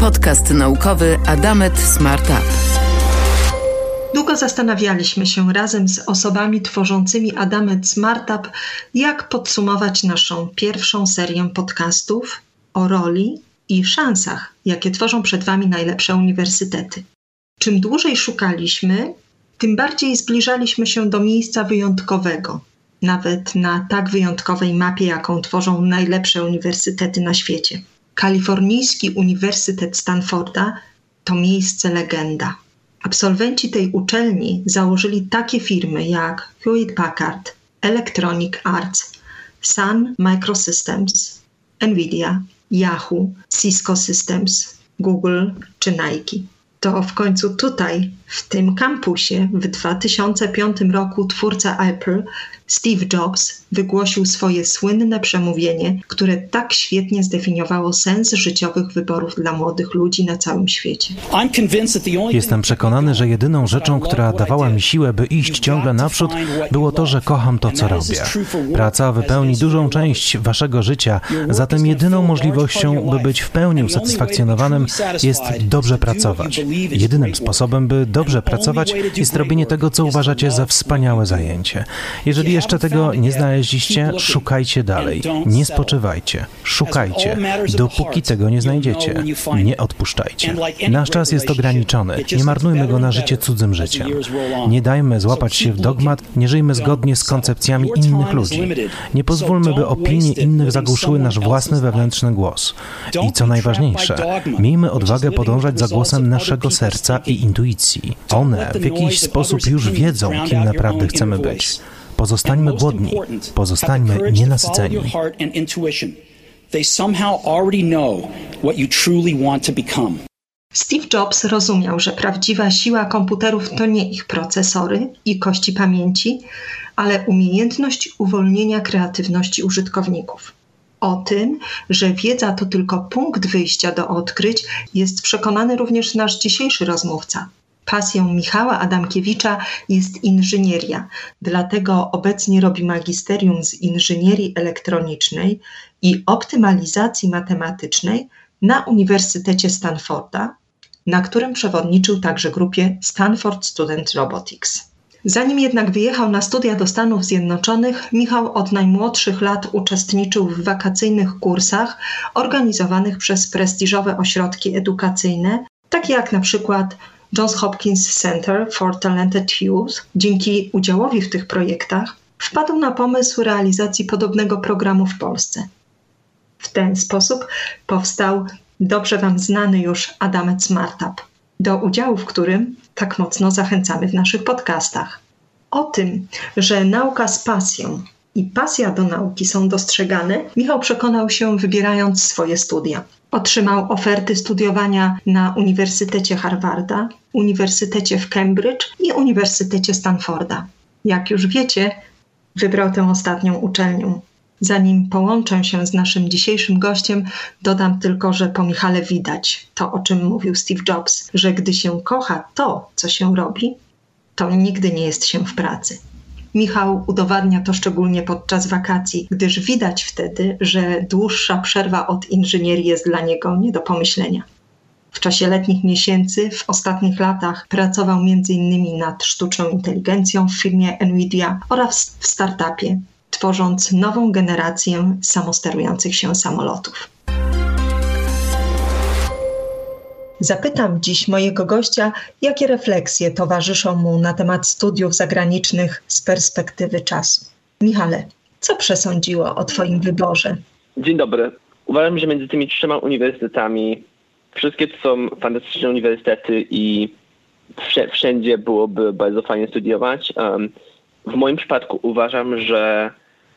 Podcast naukowy Adamet Startup. Długo zastanawialiśmy się razem z osobami tworzącymi Adamet Smartup, jak podsumować naszą pierwszą serię podcastów o roli i szansach, jakie tworzą przed Wami najlepsze uniwersytety. Czym dłużej szukaliśmy, tym bardziej zbliżaliśmy się do miejsca wyjątkowego, nawet na tak wyjątkowej mapie, jaką tworzą najlepsze uniwersytety na świecie. Kalifornijski Uniwersytet Stanforda to miejsce legenda. Absolwenci tej uczelni założyli takie firmy jak Hewlett Packard, Electronic Arts, Sun Microsystems, Nvidia, Yahoo, Cisco Systems, Google czy Nike. To w końcu tutaj, w tym kampusie, w 2005 roku twórca Apple Steve Jobs wygłosił swoje słynne przemówienie, które tak świetnie zdefiniowało sens życiowych wyborów dla młodych ludzi na całym świecie. Jestem przekonany, że jedyną rzeczą, która dawała mi siłę, by iść ciągle naprzód, było to, że kocham to, co robię. Praca wypełni dużą część waszego życia, zatem jedyną możliwością, by być w pełni usatysfakcjonowanym, jest dobrze pracować. Jedynym sposobem, by dobrze pracować, jest robienie tego, co uważacie za wspaniałe zajęcie. Jeżeli jeszcze tego nie znaleźliście, szukajcie dalej. Nie spoczywajcie. Szukajcie, dopóki tego nie znajdziecie. Nie odpuszczajcie. Nasz czas jest ograniczony. Nie marnujmy go na życie cudzym życiem. Nie dajmy złapać się w dogmat, nie żyjmy zgodnie z koncepcjami innych ludzi. Nie pozwólmy, by opinie innych zagłuszyły nasz własny wewnętrzny głos. I co najważniejsze, miejmy odwagę podążać za głosem naszego serca i intuicji. One w jakiś sposób już wiedzą, kim naprawdę chcemy być. Pozostańmy głodni, pozostańmy nienasyceni. Steve Jobs rozumiał, że prawdziwa siła komputerów to nie ich procesory i kości pamięci, ale umiejętność uwolnienia kreatywności użytkowników. O tym, że wiedza to tylko punkt wyjścia do odkryć, jest przekonany również nasz dzisiejszy rozmówca, Pasją Michała Adamkiewicza jest inżynieria, dlatego obecnie robi magisterium z inżynierii elektronicznej i optymalizacji matematycznej na Uniwersytecie Stanforda, na którym przewodniczył także grupie Stanford Student Robotics. Zanim jednak wyjechał na studia do Stanów Zjednoczonych, Michał od najmłodszych lat uczestniczył w wakacyjnych kursach organizowanych przez prestiżowe ośrodki edukacyjne, takie jak na przykład Johns Hopkins Center for Talented Youth, dzięki udziałowi w tych projektach, wpadł na pomysł realizacji podobnego programu w Polsce. W ten sposób powstał dobrze Wam znany już Adamet Smartup, do udziału w którym tak mocno zachęcamy w naszych podcastach. O tym, że nauka z pasją i pasja do nauki są dostrzegane, Michał przekonał się wybierając swoje studia. Otrzymał oferty studiowania na Uniwersytecie Harvarda, Uniwersytecie w Cambridge i Uniwersytecie Stanforda. Jak już wiecie, wybrał tę ostatnią uczelnię. Zanim połączę się z naszym dzisiejszym gościem, dodam tylko, że po Michale widać to, o czym mówił Steve Jobs, że gdy się kocha to, co się robi, to nigdy nie jest się w pracy. Michał udowadnia to szczególnie podczas wakacji, gdyż widać wtedy, że dłuższa przerwa od inżynierii jest dla niego nie do pomyślenia. W czasie letnich miesięcy, w ostatnich latach, pracował m.in. nad sztuczną inteligencją w firmie Nvidia oraz w startupie, tworząc nową generację samosterujących się samolotów. Zapytam dziś mojego gościa, jakie refleksje towarzyszą mu na temat studiów zagranicznych z perspektywy czasu. Michale, co przesądziło o Twoim wyborze? Dzień dobry. Uważam, że między tymi trzema uniwersytetami wszystkie to są fantastyczne uniwersytety i wszędzie byłoby bardzo fajnie studiować. w moim przypadku uważam, że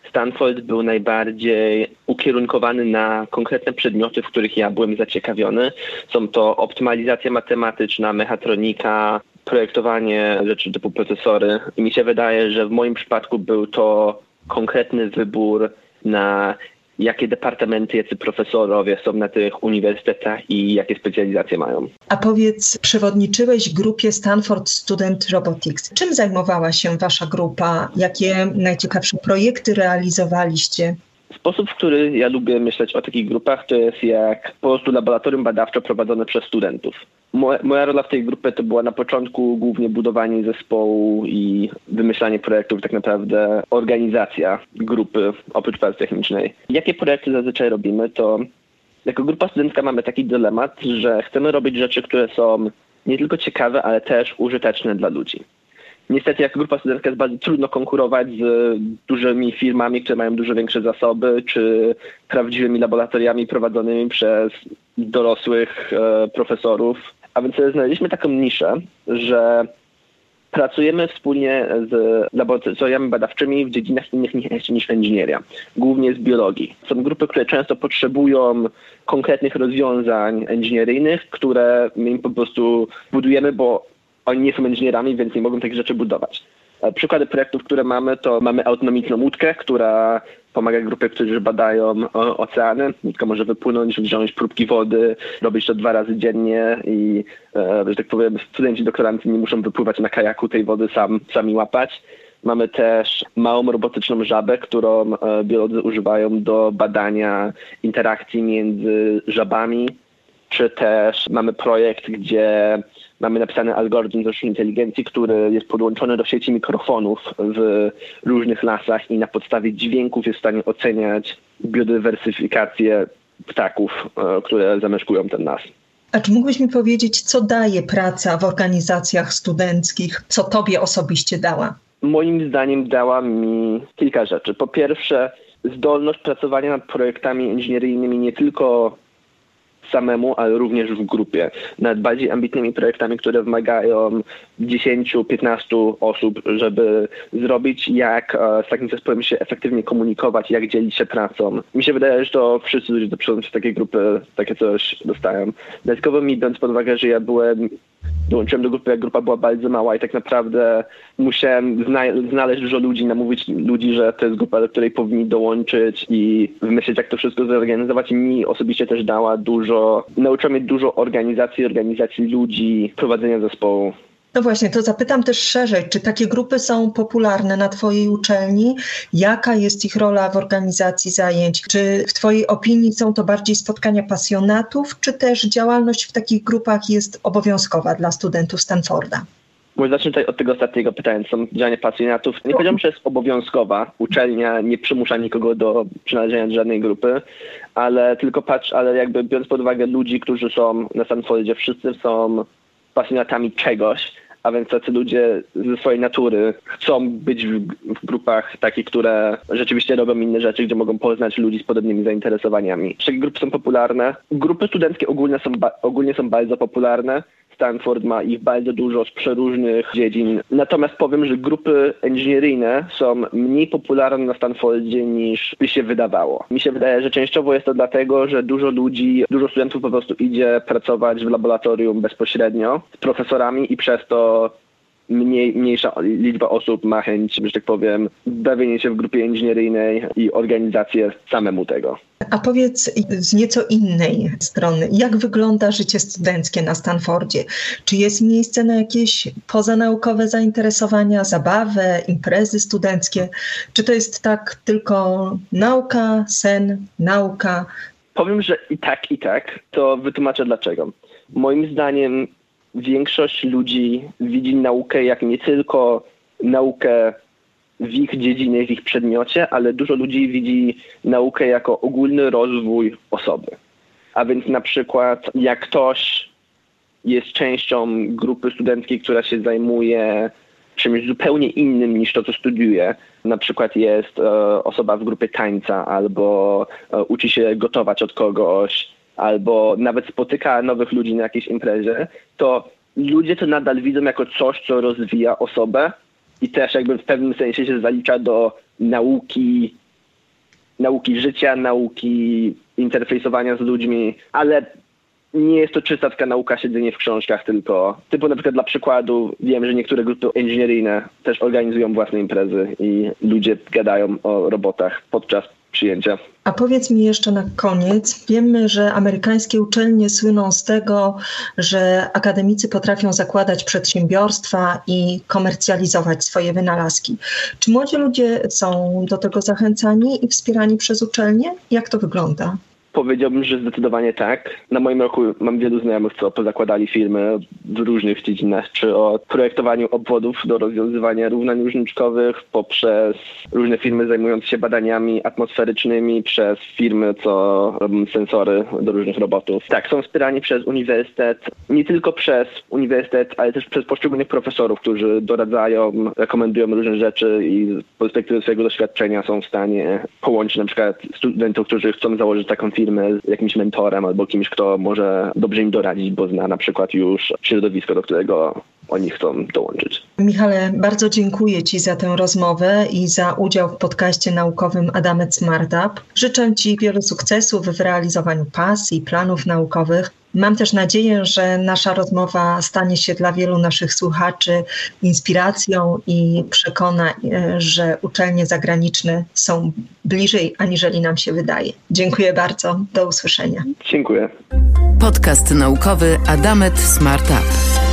Stanford był najbardziej ukierunkowany na konkretne przedmioty, w których ja byłem zaciekawiony. Są to optymalizacja matematyczna, mechatronika, projektowanie rzeczy typu procesory. I mi się wydaje, że w moim przypadku był to konkretny wybór na jakie departamenty, jacy profesorowie są na tych uniwersytetach i jakie specjalizacje mają. A powiedz, przewodniczyłeś grupie Stanford Student Robotics. Czym zajmowała się wasza grupa? Jakie najciekawsze projekty realizowaliście? Sposób, w który ja lubię myśleć o takich grupach, to jest jak po prostu laboratorium badawcze prowadzone przez studentów. Moja, rola w tej grupie to była na początku głównie budowanie zespołu i wymyślanie projektów, tak naprawdę organizacja grupy oprócz pracy technicznej. Jakie projekty zazwyczaj robimy, to jako grupa studencka mamy taki dylemat, że chcemy robić rzeczy, które są nie tylko ciekawe, ale też użyteczne dla ludzi. Niestety, jako grupa studencka jest bardzo trudno konkurować z dużymi firmami, które mają dużo większe zasoby, czy prawdziwymi laboratoriami prowadzonymi przez dorosłych e, profesorów. A więc znaleźliśmy taką niszę, że pracujemy wspólnie z laboratoriami badawczymi w dziedzinach innych niż, inżynieria, głównie z biologii. Są grupy, które często potrzebują konkretnych rozwiązań inżynieryjnych, które my im po prostu budujemy, bo oni nie są inżynierami, więc nie mogą takich rzeczy budować. E, przykłady projektów, które mamy, to mamy autonomiczną łódkę, która pomaga grupie, którzy badają oceany. Łódka może wypłynąć, wziąć próbki wody, robić to dwa razy dziennie i, e, że tak powiem, studenci doktoranci nie muszą wypływać na kajaku tej wody sam, sami łapać. Mamy też małą robotyczną żabę, którą e, biolodzy używają do badania interakcji między żabami, czy też mamy projekt, gdzie mamy napisany algorytm sztucznej inteligencji, który jest podłączony do sieci mikrofonów w różnych lasach i na podstawie dźwięków jest w stanie oceniać biodywersyfikację ptaków, e, które zamieszkują ten las. A czy mógłbyś mi powiedzieć, co daje praca w organizacjach studenckich? Co tobie osobiście dała? Moim zdaniem dała mi kilka rzeczy. Po pierwsze, zdolność pracowania nad projektami inżynieryjnymi nie tylko samemu, ale również w grupie. Nad bardziej ambitnymi projektami, które wymagają 10-15 osób, żeby zrobić, jak e, z takim zespołem się efektywnie komunikować, jak dzielić się pracą. Mi się wydaje, że to wszyscy ludzie, się w takiej grupy, takie coś dostają. Dodatkowo mi biorąc pod uwagę, że ja byłem dołączyłem do grupy, jak grupa była bardzo mała i tak naprawdę musiałem zna znaleźć dużo ludzi, namówić ludzi, że to jest grupa, do której powinni dołączyć i wymyślić, jak to wszystko zorganizować. I mi osobiście też dała dużo, nauczyła mnie dużo organizacji, organizacji ludzi, prowadzenia zespołu. No właśnie, to zapytam też szerzej, czy takie grupy są popularne na Twojej uczelni? Jaka jest ich rola w organizacji zajęć? Czy w Twojej opinii są to bardziej spotkania pasjonatów, czy też działalność w takich grupach jest obowiązkowa dla studentów Stanforda? Może zacznę tutaj od tego ostatniego pytania, są działania pasjonatów. Nie powiedziałbym, że jest obowiązkowa. Uczelnia nie przymusza nikogo do przynależenia do żadnej grupy, ale tylko patrz, ale jakby biorąc pod uwagę ludzi, którzy są na Stanfordzie, wszyscy są pasjonatami czegoś a więc tacy ludzie ze swojej natury chcą być w, w, grupach takich, które rzeczywiście robią inne rzeczy, gdzie mogą poznać ludzi z podobnymi zainteresowaniami. Takie grupy są popularne. Grupy studenckie ogólnie są, ogólnie są bardzo popularne. Stanford ma ich bardzo dużo z przeróżnych dziedzin. Natomiast powiem, że grupy inżynieryjne są mniej popularne na Stanfordzie niż by się wydawało. Mi się wydaje, że częściowo jest to dlatego, że dużo ludzi, dużo studentów po prostu idzie pracować w laboratorium bezpośrednio z profesorami i przez to mniej, mniejsza liczba osób ma chęć, że tak powiem, bawienie się w grupie inżynieryjnej i organizację samemu tego. A powiedz z nieco innej strony, jak wygląda życie studenckie na Stanfordzie? Czy jest miejsce na jakieś pozanaukowe zainteresowania, zabawę, imprezy studenckie? Czy to jest tak tylko nauka, sen, nauka? Powiem, że i tak, i tak. To wytłumaczę dlaczego. Moim zdaniem większość ludzi widzi naukę jak nie tylko naukę w ich dziedzinie, w ich przedmiocie, ale dużo ludzi widzi naukę jako ogólny rozwój osoby. A więc na przykład jak ktoś jest częścią grupy studenckiej, która się zajmuje czymś zupełnie innym niż to, co studiuje. Na przykład jest e, osoba w grupie tańca albo e, uczy się gotować od kogoś, albo nawet spotyka nowych ludzi na jakiejś imprezie, to ludzie to nadal widzą jako coś, co rozwija osobę i też jakby w pewnym sensie się zalicza do nauki, nauki życia, nauki interfejsowania z ludźmi, ale nie jest to czysta taka nauka siedzenie w książkach tylko. Typu na przykład dla przykładu wiem, że niektóre grupy inżynieryjne też organizują własne imprezy i ludzie gadają o robotach podczas przyjęcia. A powiedz mi jeszcze na koniec, wiemy, że amerykańskie uczelnie słyną z tego, że akademicy potrafią zakładać przedsiębiorstwa i komercjalizować swoje wynalazki. Czy młodzi ludzie są do tego zachęcani i wspierani przez uczelnie? Jak to wygląda? Powiedziałbym, że zdecydowanie tak. Na moim roku mam wielu znajomych, co pozakładali firmy w różnych dziedzinach, czy od projektowaniu obwodów do rozwiązywania równań różniczkowych, poprzez różne firmy zajmujące się badaniami atmosferycznymi, przez firmy, co robią sensory do różnych robotów. Tak, są wspierani przez uniwersytet, nie tylko przez uniwersytet, ale też przez poszczególnych profesorów, którzy doradzają, rekomendują różne rzeczy i z perspektywy swojego doświadczenia są w stanie połączyć na przykład studentów, którzy chcą założyć taką firmę, firmy z jakimś mentorem albo kimś, kto może dobrze im doradzić, bo zna na przykład już środowisko, do którego oni chcą dołączyć. Michale, bardzo dziękuję Ci za tę rozmowę i za udział w podcaście naukowym Adamet Smartup. Życzę Ci wielu sukcesów w realizowaniu pasji i planów naukowych. Mam też nadzieję, że nasza rozmowa stanie się dla wielu naszych słuchaczy inspiracją i przekona, e, że uczelnie zagraniczne są bliżej, aniżeli nam się wydaje. Dziękuję bardzo. Do usłyszenia. Dziękuję. Podcast naukowy Adamet Smart Up.